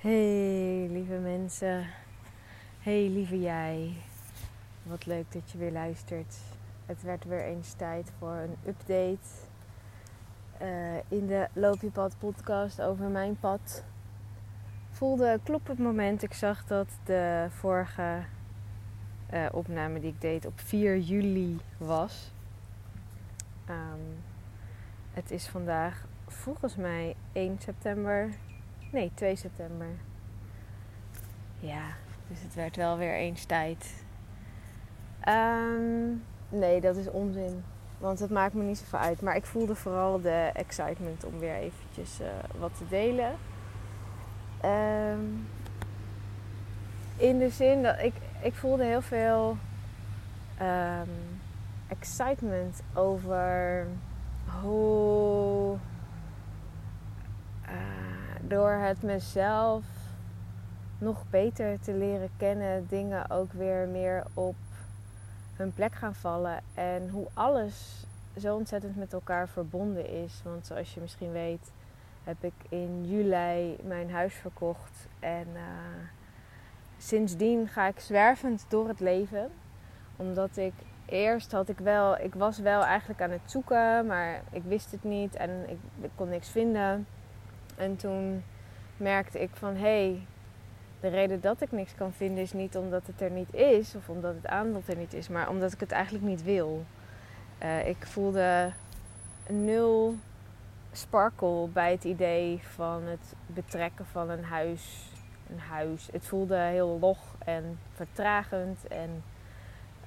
Hey lieve mensen, hey lieve jij. Wat leuk dat je weer luistert. Het werd weer eens tijd voor een update uh, in de Loop je pad podcast over mijn pad. Voelde klop het moment. Ik zag dat de vorige uh, opname die ik deed op 4 juli was. Um, het is vandaag volgens mij 1 september Nee, 2 september. Ja, dus het werd wel weer eens tijd. Um, nee, dat is onzin. Want het maakt me niet zoveel uit. Maar ik voelde vooral de excitement om weer eventjes uh, wat te delen. Um, in de zin dat ik, ik voelde heel veel um, excitement over hoe door het mezelf nog beter te leren kennen, dingen ook weer meer op hun plek gaan vallen. En hoe alles zo ontzettend met elkaar verbonden is. Want zoals je misschien weet, heb ik in juli mijn huis verkocht. En uh, sindsdien ga ik zwervend door het leven. Omdat ik eerst had ik wel, ik was wel eigenlijk aan het zoeken, maar ik wist het niet en ik kon niks vinden. En toen merkte ik van hé, hey, de reden dat ik niks kan vinden is niet omdat het er niet is of omdat het aanbod er niet is, maar omdat ik het eigenlijk niet wil. Uh, ik voelde nul sparkle bij het idee van het betrekken van een huis. Een huis. Het voelde heel log en vertragend en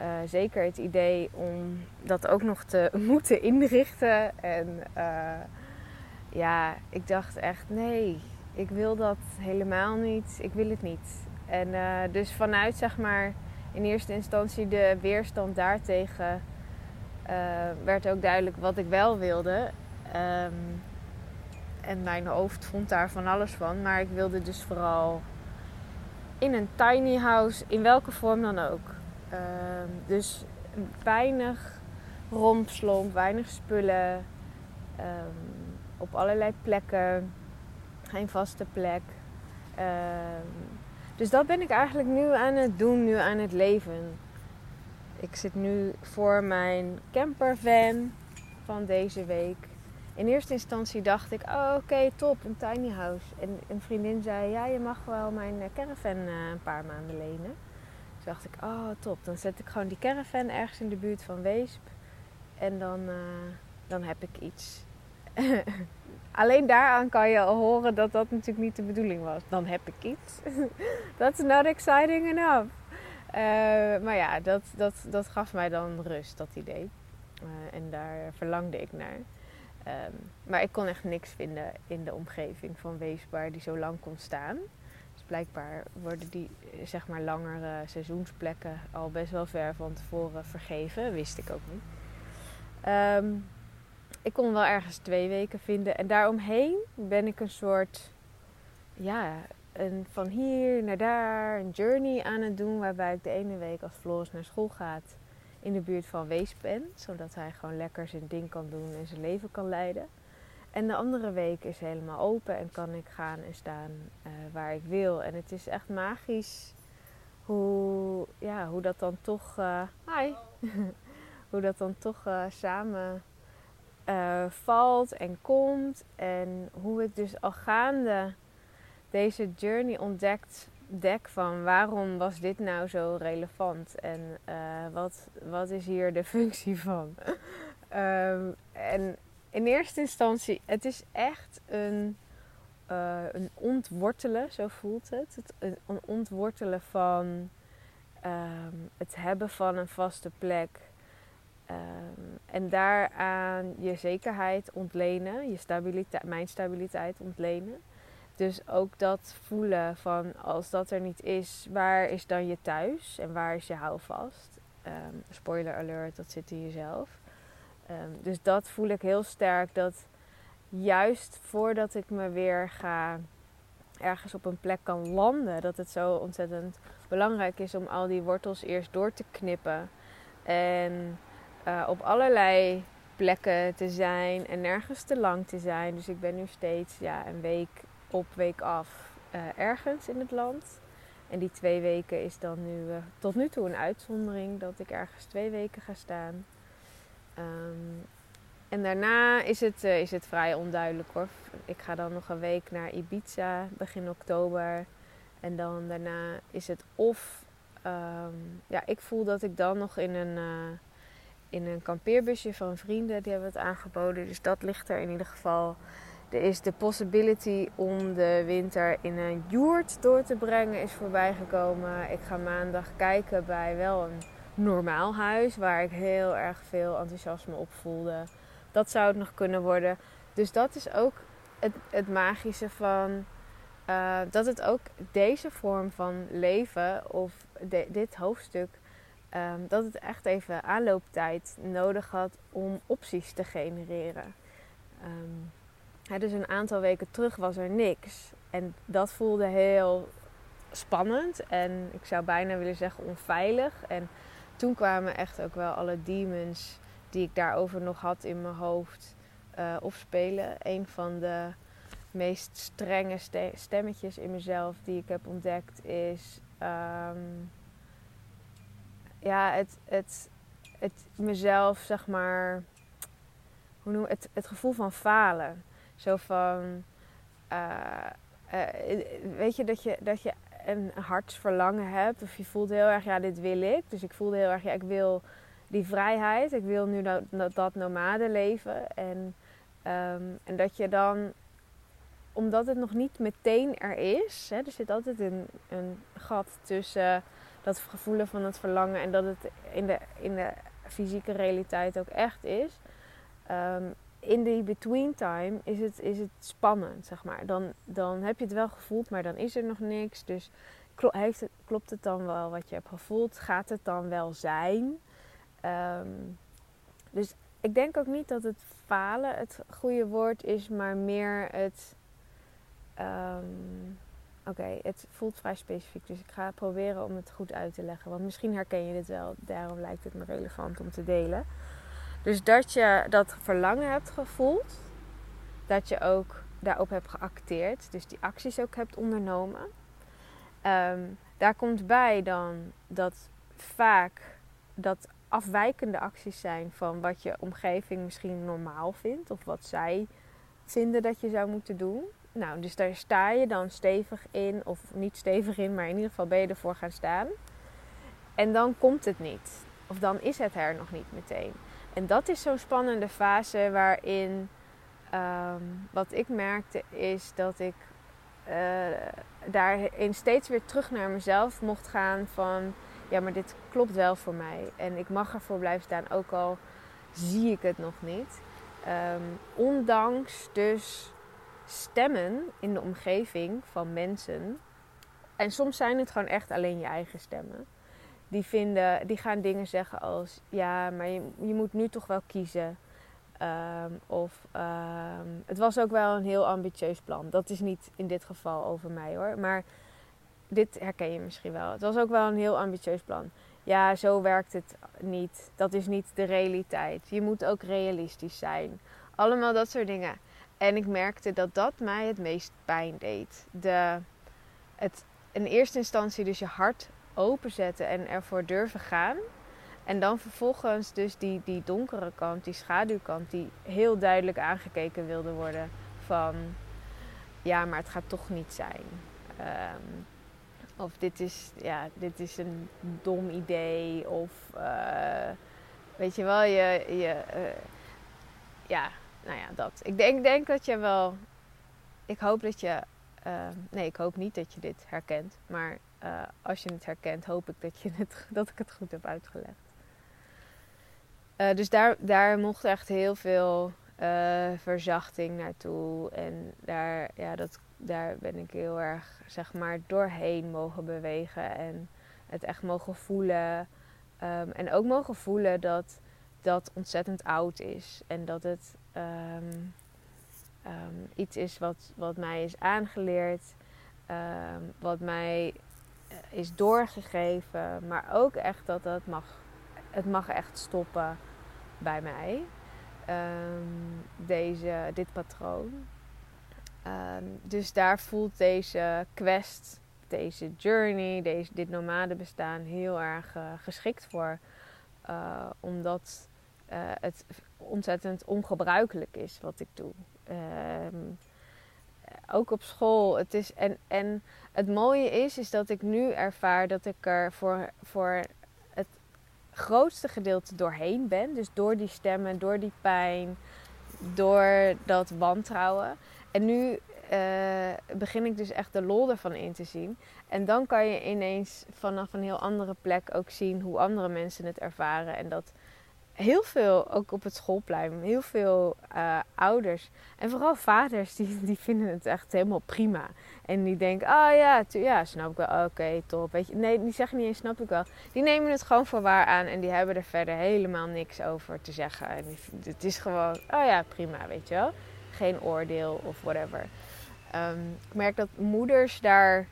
uh, zeker het idee om dat ook nog te moeten inrichten en uh, ja, ik dacht echt, nee, ik wil dat helemaal niet. Ik wil het niet. En uh, dus vanuit, zeg maar, in eerste instantie de weerstand daartegen uh, werd ook duidelijk wat ik wel wilde. Um, en mijn hoofd vond daar van alles van. Maar ik wilde dus vooral in een tiny house, in welke vorm dan ook. Um, dus weinig rompslomp, weinig spullen. Um, op allerlei plekken. Geen vaste plek. Uh, dus dat ben ik eigenlijk nu aan het doen, nu aan het leven. Ik zit nu voor mijn campervan van deze week. In eerste instantie dacht ik, oh oké, top, een tiny house. En een vriendin zei, ja, je mag wel mijn eh, caravan uh, een paar maanden lenen. Dus dacht ik, oh top, dan zet ik gewoon die caravan ergens in de buurt van Weesp. En dan, uh, dan heb ik iets. Alleen daaraan kan je al horen dat dat natuurlijk niet de bedoeling was. Dan heb ik iets. That's not exciting enough. Uh, maar ja, dat, dat, dat gaf mij dan rust, dat idee. Uh, en daar verlangde ik naar. Um, maar ik kon echt niks vinden in de omgeving van Weesbaar die zo lang kon staan. Dus blijkbaar worden die zeg maar langere seizoensplekken al best wel ver van tevoren vergeven. Wist ik ook niet. Um, ik kon wel ergens twee weken vinden. En daaromheen ben ik een soort, ja, een van hier naar daar, een journey aan het doen. Waarbij ik de ene week als Floris naar school gaat in de buurt van Weesp ben. Zodat hij gewoon lekker zijn ding kan doen en zijn leven kan leiden. En de andere week is helemaal open en kan ik gaan en staan uh, waar ik wil. En het is echt magisch hoe, ja, hoe dat dan toch, uh, hi, hoe dat dan toch uh, samen uh, valt en komt. En hoe ik dus al gaande deze journey ontdekt dek van waarom was dit nou zo relevant en uh, wat, wat is hier de functie van. um, en in eerste instantie, het is echt een, uh, een ontwortelen, zo voelt het. het een ontwortelen van um, het hebben van een vaste plek Um, en daaraan je zekerheid ontlenen, je stabiliteit, mijn stabiliteit ontlenen. Dus ook dat voelen van als dat er niet is, waar is dan je thuis en waar is je houvast? Um, spoiler alert, dat zit in jezelf. Um, dus dat voel ik heel sterk dat juist voordat ik me weer ga ergens op een plek kan landen, dat het zo ontzettend belangrijk is om al die wortels eerst door te knippen. En uh, op allerlei plekken te zijn en nergens te lang te zijn. Dus ik ben nu steeds ja, een week op, week af. ergens in het land. En die twee weken is dan nu tot nu toe een uitzondering dat ik ergens twee weken ga staan. Um, en daarna is het, is het vrij onduidelijk hoor. Ik ga dan nog een week naar Ibiza begin oktober. En dan daarna is het of Ehm, ja, ik voel dat ik dan nog in een, in een kampeerbusje van vrienden, die hebben het aangeboden. Dus dat ligt er in ieder geval. Er is de possibility om de winter in een yurt door te brengen is voorbijgekomen. Ik ga maandag kijken bij wel een normaal huis waar ik heel erg veel enthousiasme op voelde. Dat zou het nog kunnen worden. Dus dat is ook het, het magische van uh, dat het ook deze vorm van leven of dit hoofdstuk, um, dat het echt even aanlooptijd nodig had om opties te genereren. Um, dus een aantal weken terug was er niks. En dat voelde heel spannend en ik zou bijna willen zeggen onveilig. En toen kwamen echt ook wel alle demons die ik daarover nog had in mijn hoofd uh, opspelen. Een van de meest strenge stemmetjes in mezelf die ik heb ontdekt is um, ja, het, het, het mezelf zeg maar hoe noem het, het gevoel van falen. Zo van uh, uh, weet je dat je dat je een hartsverlangen hebt of je voelt heel erg ja dit wil ik. Dus ik voelde heel erg ja ik wil die vrijheid. Ik wil nu dat, dat, nomade leven en um, en dat je dan omdat het nog niet meteen er is, hè, er zit altijd een, een gat tussen dat gevoelen van het verlangen en dat het in de, in de fysieke realiteit ook echt is. Um, in die between time is het, is het spannend, zeg maar. Dan, dan heb je het wel gevoeld, maar dan is er nog niks. Dus klopt het dan wel wat je hebt gevoeld? Gaat het dan wel zijn? Um, dus ik denk ook niet dat het falen het goede woord is, maar meer het Um, Oké, het voelt vrij specifiek, dus ik ga proberen om het goed uit te leggen. Want misschien herken je dit wel, daarom lijkt het me relevant om te delen. Dus dat je dat verlangen hebt gevoeld, dat je ook daarop hebt geacteerd, dus die acties ook hebt ondernomen. Um, daar komt bij dan dat vaak dat afwijkende acties zijn van wat je omgeving misschien normaal vindt of wat zij vinden dat je zou moeten doen. Nou, dus daar sta je dan stevig in, of niet stevig in, maar in ieder geval ben je ervoor gaan staan. En dan komt het niet. Of dan is het er nog niet meteen. En dat is zo'n spannende fase waarin um, wat ik merkte is dat ik uh, daarin steeds weer terug naar mezelf mocht gaan van ja, maar dit klopt wel voor mij. En ik mag ervoor blijven staan, ook al zie ik het nog niet. Um, ondanks dus stemmen in de omgeving van mensen. En soms zijn het gewoon echt alleen je eigen stemmen. Die, vinden, die gaan dingen zeggen als: ja, maar je, je moet nu toch wel kiezen. Um, of um, het was ook wel een heel ambitieus plan. Dat is niet in dit geval over mij hoor. Maar dit herken je misschien wel. Het was ook wel een heel ambitieus plan. Ja, zo werkt het niet. Dat is niet de realiteit. Je moet ook realistisch zijn. Allemaal dat soort dingen. En ik merkte dat dat mij het meest pijn deed. De, het in eerste instantie dus je hart openzetten en ervoor durven gaan. En dan vervolgens dus die, die donkere kant, die schaduwkant, die heel duidelijk aangekeken wilde worden. Van ja, maar het gaat toch niet zijn. Um, of dit is, ja, dit is een dom idee. Of uh, weet je wel, je, je uh, ja, nou ja, dat. Ik denk, denk dat je wel. Ik hoop dat je. Uh, nee, ik hoop niet dat je dit herkent. Maar uh, als je het herkent, hoop ik dat, je het, dat ik het goed heb uitgelegd. Uh, dus daar, daar mocht echt heel veel verzachting naartoe. En daar, ja, dat, daar ben ik heel erg zeg maar, doorheen mogen bewegen. En het echt mogen voelen. Um, en ook mogen voelen dat dat ontzettend oud is. En dat het um, um, iets is wat, wat mij is aangeleerd, um, wat mij eh, is doorgegeven, maar ook echt dat het mag, het mag echt stoppen bij mij. deze, dit patroon. Ehm, dus daar voelt deze quest, deze journey, deze, dit nomade bestaan heel erg uh, geschikt voor. Uh, omdat het ontzettend ongebruikelijk is wat ik doe. Ehm, ook op school. Het is, en, en het mooie is, is dat ik nu ervaar dat ik er voor, voor het grootste gedeelte doorheen ben. Dus door die stemmen, door die pijn, door dat wantrouwen. En nu uh, begin ik dus echt de lol ervan in te zien. En dan kan je ineens vanaf een heel andere plek ook zien hoe andere mensen het ervaren. En dat heel veel, ook op het schoolplein, heel veel uh, ouders en vooral vaders, die, die vinden het echt helemaal prima. En die denken, oh ja, ja snap ik wel, oké, okay, top. Weet je, nee, die zeggen niet eens snap ik wel. Die nemen het gewoon voor waar aan en die hebben er verder helemaal niks over te zeggen. En het is gewoon, oh ja, prima, weet je wel. Geen oordeel of whatever. Um, ik merk dat moeders daar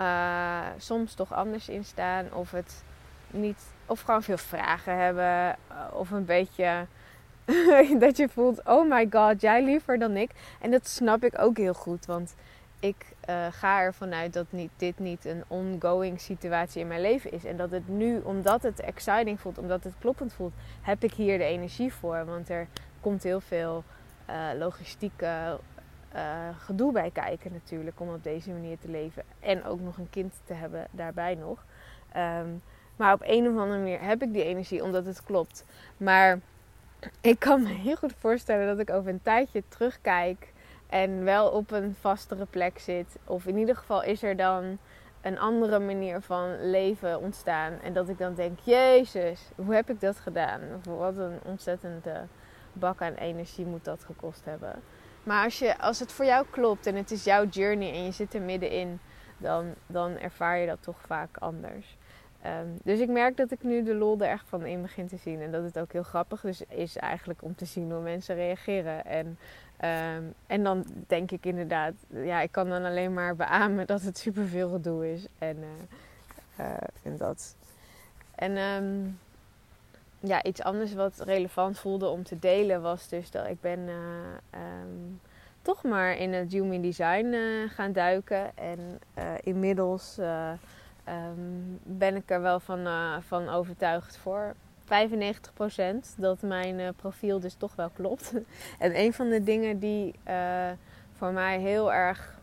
uh, soms toch anders in staan of het niet of gewoon veel vragen hebben. Eh, of een beetje dat je voelt, oh my god, jij liever dan ik. En dat snap ik ook heel goed. Want ik uh, ga ervan uit dat niet, dit niet een ongoing situatie in mijn leven is. En dat het nu, omdat het exciting voelt, omdat het kloppend voelt, heb ik hier de energie voor. Want er komt heel veel uh, logistieke gedoe bij kijken natuurlijk. Om op deze manier te leven. En ook nog een kind te hebben daarbij nog. Um, maar op een of andere manier heb ik die energie omdat het klopt. Maar ik kan me heel goed voorstellen dat ik over een tijdje terugkijk en wel op een vastere plek zit. Of in ieder geval is er dan een andere manier van leven ontstaan. En dat ik dan denk, Jezus, hoe heb ik dat gedaan? Of wat een ontzettende bak aan energie moet dat gekost hebben. Maar als, je, als het voor jou klopt en het is jouw journey en je zit er middenin, dan, dan ervaar je dat toch vaak anders. Um, dus ik merk dat ik nu de lol er echt van in begin te zien. En dat het ook heel grappig dus is eigenlijk om te zien hoe mensen reageren. En, um, en dan denk ik inderdaad, ja, ik kan dan alleen maar beamen dat het superveel gedoe is. En, uh, uh, en dat. En um, ja, iets anders wat relevant voelde om te delen was dus dat ik ben uh, toch maar in het human design gaan duiken. En inmiddels um, ben ik er wel van, uh, van overtuigd voor 95% dat mijn uh, profiel dus toch wel klopt. en een van de dingen die uh, voor mij heel erg.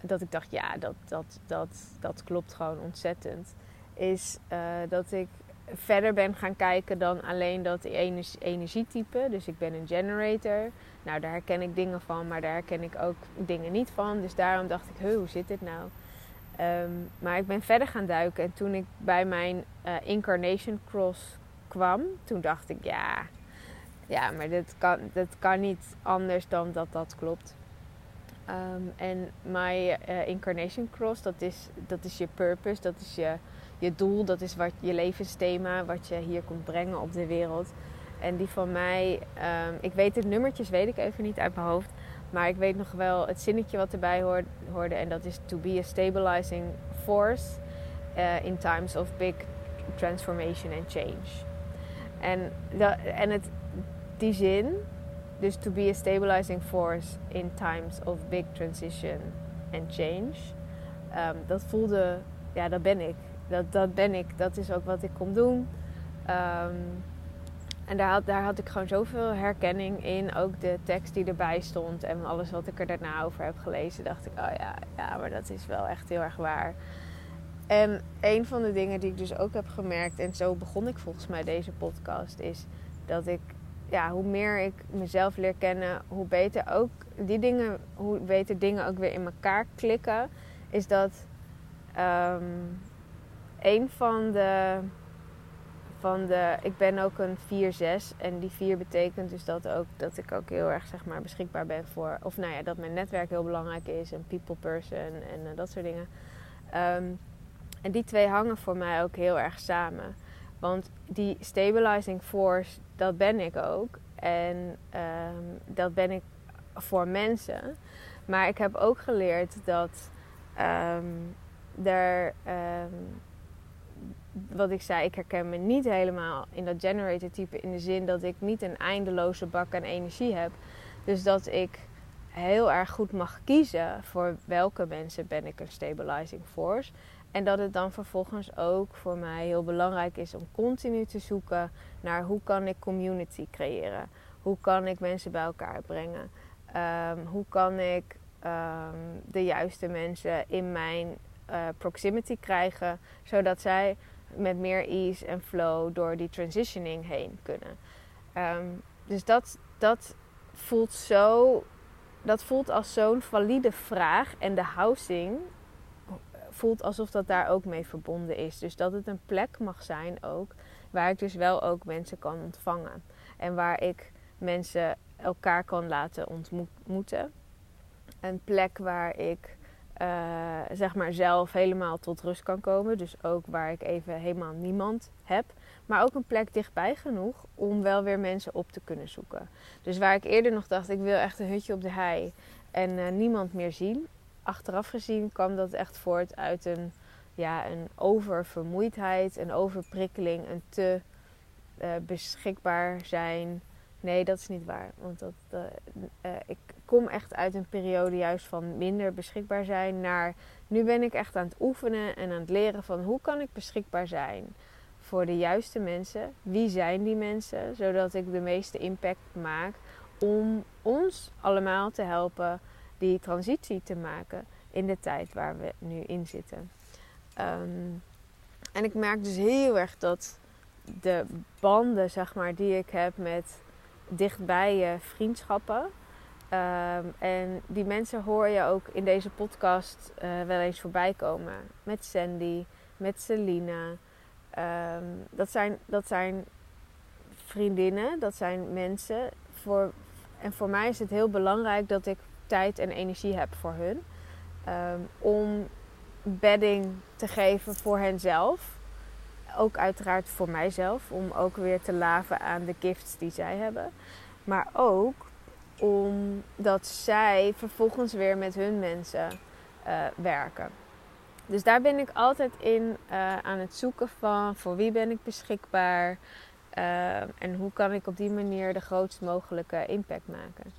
dat ik dacht, ja, dat, dat, dat, dat klopt gewoon ontzettend. Is dat ik verder ben gaan kijken dan alleen dat energie, energietype. Dus ik ben een generator. Nou, daar herken ik dingen van, maar daar herken ik ook dingen niet van. Dus daarom dacht ik, hoe zit dit nou? Um, maar ik ben verder gaan duiken en toen ik bij mijn uh, Incarnation Cross kwam, toen dacht ik ja, ja maar dit kan, dit kan niet anders dan dat dat klopt. Um, en mijn uh, Incarnation Cross, dat is, dat is je purpose, dat is je, je doel, dat is wat, je levensthema, wat je hier komt brengen op de wereld. En die van mij, um, ik weet de nummertjes, weet ik even niet uit mijn hoofd. Maar ik weet nog wel het zinnetje wat erbij hoorde. En dat is to be a stabilizing force uh, in times of big transformation and change. En, dat, en het, die zin, dus to be a stabilizing force in times of big transition and change. Um, dat voelde, ja, dat ben ik. Dat, dat ben ik. Dat is ook wat ik kom doen. Um, en daar had, daar had ik gewoon zoveel herkenning in. Ook de tekst die erbij stond en alles wat ik er daarna over heb gelezen. Dacht ik, oh ja, ja, maar dat is wel echt heel erg waar. En een van de dingen die ik dus ook heb gemerkt, en zo begon ik volgens mij deze podcast, is dat ik, ja, hoe meer ik mezelf leer kennen, hoe beter ook die dingen, hoe beter dingen ook weer in elkaar klikken. Is dat um, een van de van de, ik ben ook een 4-6 en die 4 betekent dus dat, ook, dat ik ook heel erg zeg maar, beschikbaar ben voor, of nou ja, dat mijn netwerk heel belangrijk is, een people person en uh, dat soort dingen. Um, en die twee hangen voor mij ook heel erg samen. Want die stabilizing force, dat ben ik ook. En um, dat ben ik voor mensen. Maar ik heb ook geleerd dat um, er wat ik zei, ik herken me niet helemaal in dat generator type in de zin dat ik niet een eindeloze bak aan energie heb. Dus dat ik heel erg goed mag kiezen voor welke mensen ben ik een stabilizing force. En dat het dan vervolgens ook voor mij heel belangrijk is om continu te zoeken naar hoe kan ik community creëren. Hoe kan ik mensen bij elkaar brengen? Um, hoe kan ik um, de juiste mensen in mijn uh, proximity krijgen, zodat zij met meer ease en flow door die transitioning heen kunnen. Um, dus dat, dat voelt zo. Dat voelt als zo'n valide vraag. En de housing voelt alsof dat daar ook mee verbonden is. Dus dat het een plek mag zijn ook. Waar ik dus wel ook mensen kan ontvangen. En waar ik mensen elkaar kan laten ontmoeten. Een plek waar ik uh, zeg maar zelf helemaal tot rust kan komen. Dus ook waar ik even helemaal niemand heb. Maar ook een plek dichtbij genoeg om wel weer mensen op te kunnen zoeken. Dus waar ik eerder nog dacht, ik wil echt een hutje op de hei en uh, niemand meer zien. Achteraf gezien kwam dat echt voort uit een, ja, een oververmoeidheid, een overprikkeling, een te uh, beschikbaar zijn. Nee, dat is niet waar. Want dat, ik kom echt uit een periode juist van minder beschikbaar zijn naar nu ben ik echt aan het oefenen en aan het leren van hoe kan ik beschikbaar zijn voor de juiste mensen. Wie zijn die mensen? Zodat ik de meeste impact maak om ons allemaal te helpen die transitie te maken in de tijd waar we nu in zitten. Ehm, en ik merk dus heel erg dat de banden, zeg maar, die ik heb met dichtbij vriendschappen. Um, en die mensen hoor je ook in deze podcast uh, wel eens voorbij komen. Met Sandy, met Selina. Um, dat, zijn, dat zijn vriendinnen, dat zijn mensen. Voor, en voor mij is het heel belangrijk dat ik tijd en energie heb voor hun. Um, om bedding te geven voor henzelf. Ook uiteraard voor mijzelf. Om ook weer te laven aan de gifts die zij hebben. Maar ook omdat zij vervolgens weer met hun mensen uh, werken. Dus daar ben ik altijd in uh, aan het zoeken van voor wie ben ik beschikbaar uh, en hoe kan ik op die manier de grootst mogelijke impact maken.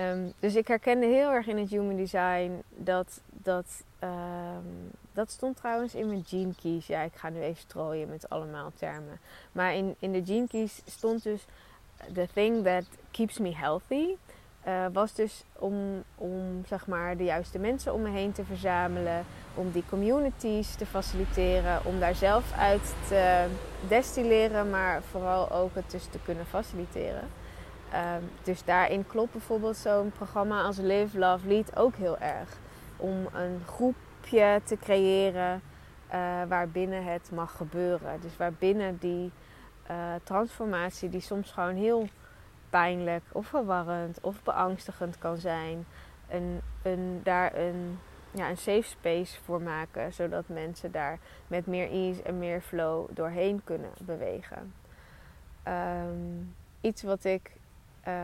Um, dus ik herkende heel erg in het human design dat dat, um, dat stond trouwens in mijn gene keys. Ja, ik ga nu even strooien met allemaal termen. Maar in, in de gene keys stond dus the thing that keeps me healthy. Uh, was dus om, om zeg maar, de juiste mensen om me heen te verzamelen, om die communities te faciliteren, om daar zelf uit te destilleren, maar vooral ook het dus te kunnen faciliteren. Uh, dus daarin klopt bijvoorbeeld zo'n programma als Live, Love, Lead ook heel erg. Om een groepje te creëren uh, waarbinnen het mag gebeuren. Dus waarbinnen die uh, transformatie, die soms gewoon heel pijnlijk of verwarrend of beangstigend kan zijn. Een, een, daar een, ja, een safe space voor maken, zodat mensen daar met meer ease en meer flow doorheen kunnen bewegen. Um, iets wat ik uh,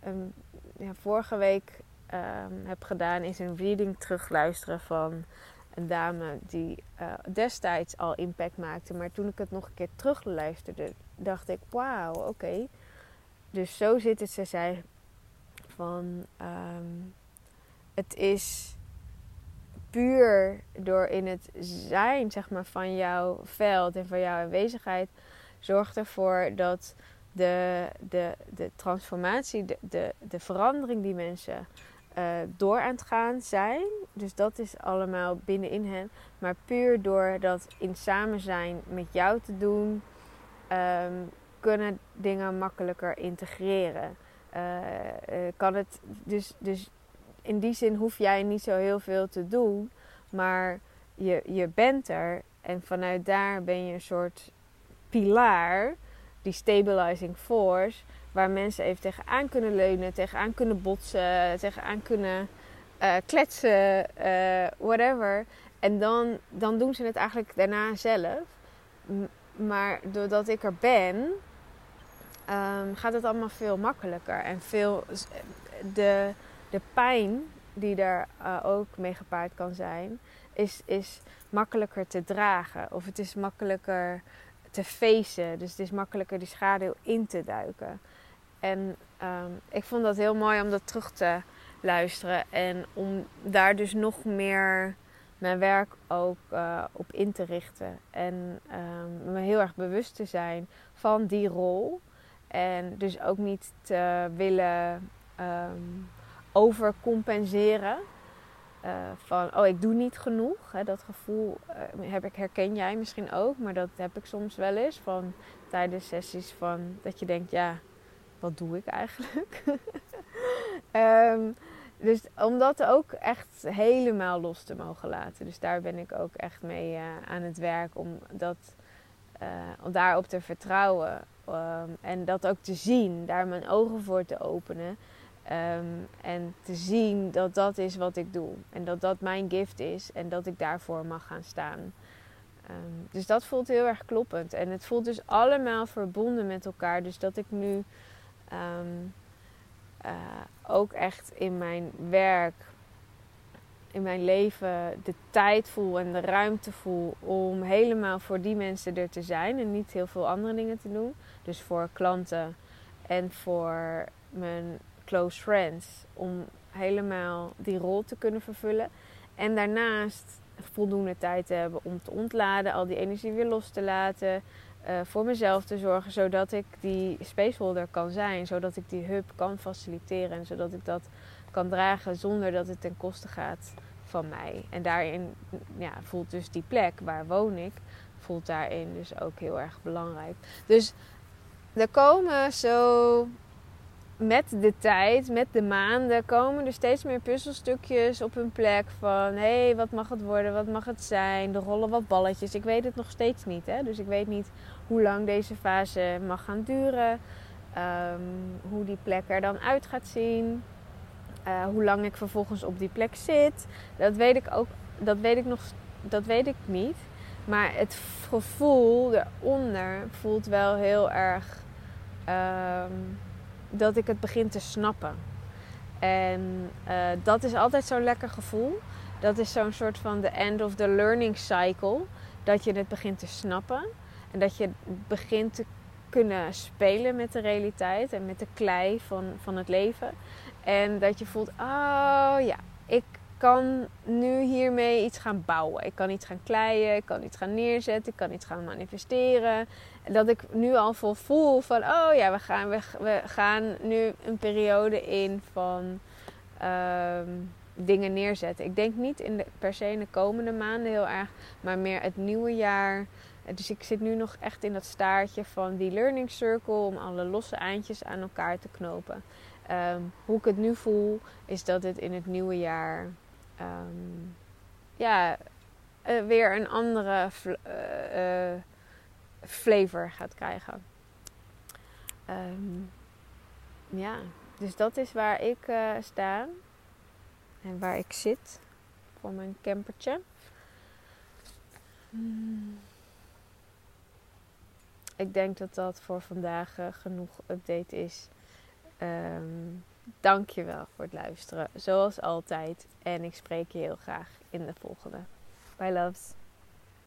een, ja, vorige week um, heb gedaan, is een reading terugluisteren van een dame die uh, destijds al impact maakte. Maar toen ik het nog een keer terugluisterde, dacht ik: wauw, oké. Dus zo zit het, ze zei van um, het is puur door in het zijn zeg maar, van jouw veld en van jouw aanwezigheid zorgt ervoor dat de, de, de transformatie, de, de, de verandering die mensen uh, door aan het gaan zijn. Dus dat is allemaal binnenin hen. Maar puur door dat in samen zijn met jou te doen, um, kunnen dingen makkelijker integreren. Uh, kan het, dus, dus in die zin hoef jij niet zo heel veel te doen, maar je, je bent er en vanuit daar ben je een soort pilaar, die stabilizing force, waar mensen even tegenaan kunnen leunen, tegenaan kunnen botsen, tegenaan kunnen uh, kletsen, whatever. En dan, dan doen ze het eigenlijk daarna zelf. Maar doordat ik er ben, um, gaat het allemaal veel makkelijker. En veel, de, de pijn die er uh, ook mee gepaard kan zijn, is, is makkelijker te dragen. Of het is makkelijker te facen. Dus het is makkelijker die schaduw in te duiken. En ehm, ik vond dat heel mooi om dat terug te luisteren. En om daar dus nog meer mijn werk ook uh, op in te richten. En um, me heel erg bewust te zijn van die rol. En dus ook niet te willen um, overcompenseren. Uh, van, oh, ik doe niet genoeg. Hè, dat gevoel uh, heb ik, herken jij misschien ook. Maar dat heb ik soms wel eens. Van, tijdens sessies van, dat je denkt, ja, wat doe ik eigenlijk? um, dus om dat ook echt helemaal los te mogen laten. Dus daar ben ik ook echt mee uh, aan het werk. Om, dat, om daarop te vertrouwen. Um, en dat ook te zien. Daar mijn ogen voor te openen. Um, en te zien dat dat is wat ik doe. En dat dat mijn gift is. En dat ik daarvoor mag gaan staan. Um, dus dat voelt heel erg kloppend. En het voelt dus allemaal verbonden met elkaar. Dus dat ik nu uh, ook echt in mijn werk, in mijn leven de tijd voel en de ruimte voel om helemaal voor die mensen er te zijn en niet heel veel andere dingen te doen. Dus voor klanten en voor mijn close friends om helemaal die rol te kunnen vervullen. En daarnaast voldoende tijd te hebben om te ontladen, al die energie weer los te laten, uh, voor mezelf te zorgen, zodat ik die spaceholder kan zijn, zodat ik die hub kan faciliteren en zodat ik dat kan dragen zonder dat het ten koste gaat van mij. En daarin ja, voelt dus die plek waar woon ik, voelt daarin dus ook heel erg belangrijk. Dus er komen zo met de tijd, met de maanden, komen er steeds meer puzzelstukjes op hun plek. Van hé, hey, wat mag het worden? Wat mag het zijn? Er rollen wat balletjes. Ik weet het nog steeds niet. Hè? Dus ik weet niet hoe lang deze fase mag gaan duren. Um, hoe die plek er dan uit gaat zien. Uh, hoe lang ik vervolgens op die plek zit. Dat weet ik ook. Dat weet ik nog. Dat weet ik niet. Maar het gevoel eronder voelt wel heel erg. Um, dat ik het begin te snappen. En uh, dat is altijd zo'n lekker gevoel. Dat is zo'n soort van the end of the learning cycle. Dat je het begint te snappen. En dat je begint te kunnen spelen met de realiteit en met de klei van, van het leven. En dat je voelt, oh ja, ik kan nu hiermee iets gaan bouwen. Ik kan iets gaan kleien, ik kan iets gaan neerzetten, ik kan iets gaan manifesteren. En dat ik nu al vol voel van, oh ja, we gaan, we, gaan nu een periode in van um, dingen neerzetten. Ik denk niet in de, per se in de komende maanden heel erg, maar meer het nieuwe jaar. Dus ik zit nu nog echt in dat staartje van die learning circle om alle losse eindjes aan elkaar te knopen. Um, hoe ik het nu voel, is dat het in het nieuwe jaar um, ja, uh, weer een andere uh, uh, flavor gaat krijgen. Um, ja, dus dat is waar ik sta en waar ik zit voor mijn campertje. Ik denk dat dat voor vandaag genoeg update is. Um, Dank je wel voor het luisteren, zoals altijd. En ik spreek je heel graag in de volgende. Bye loves.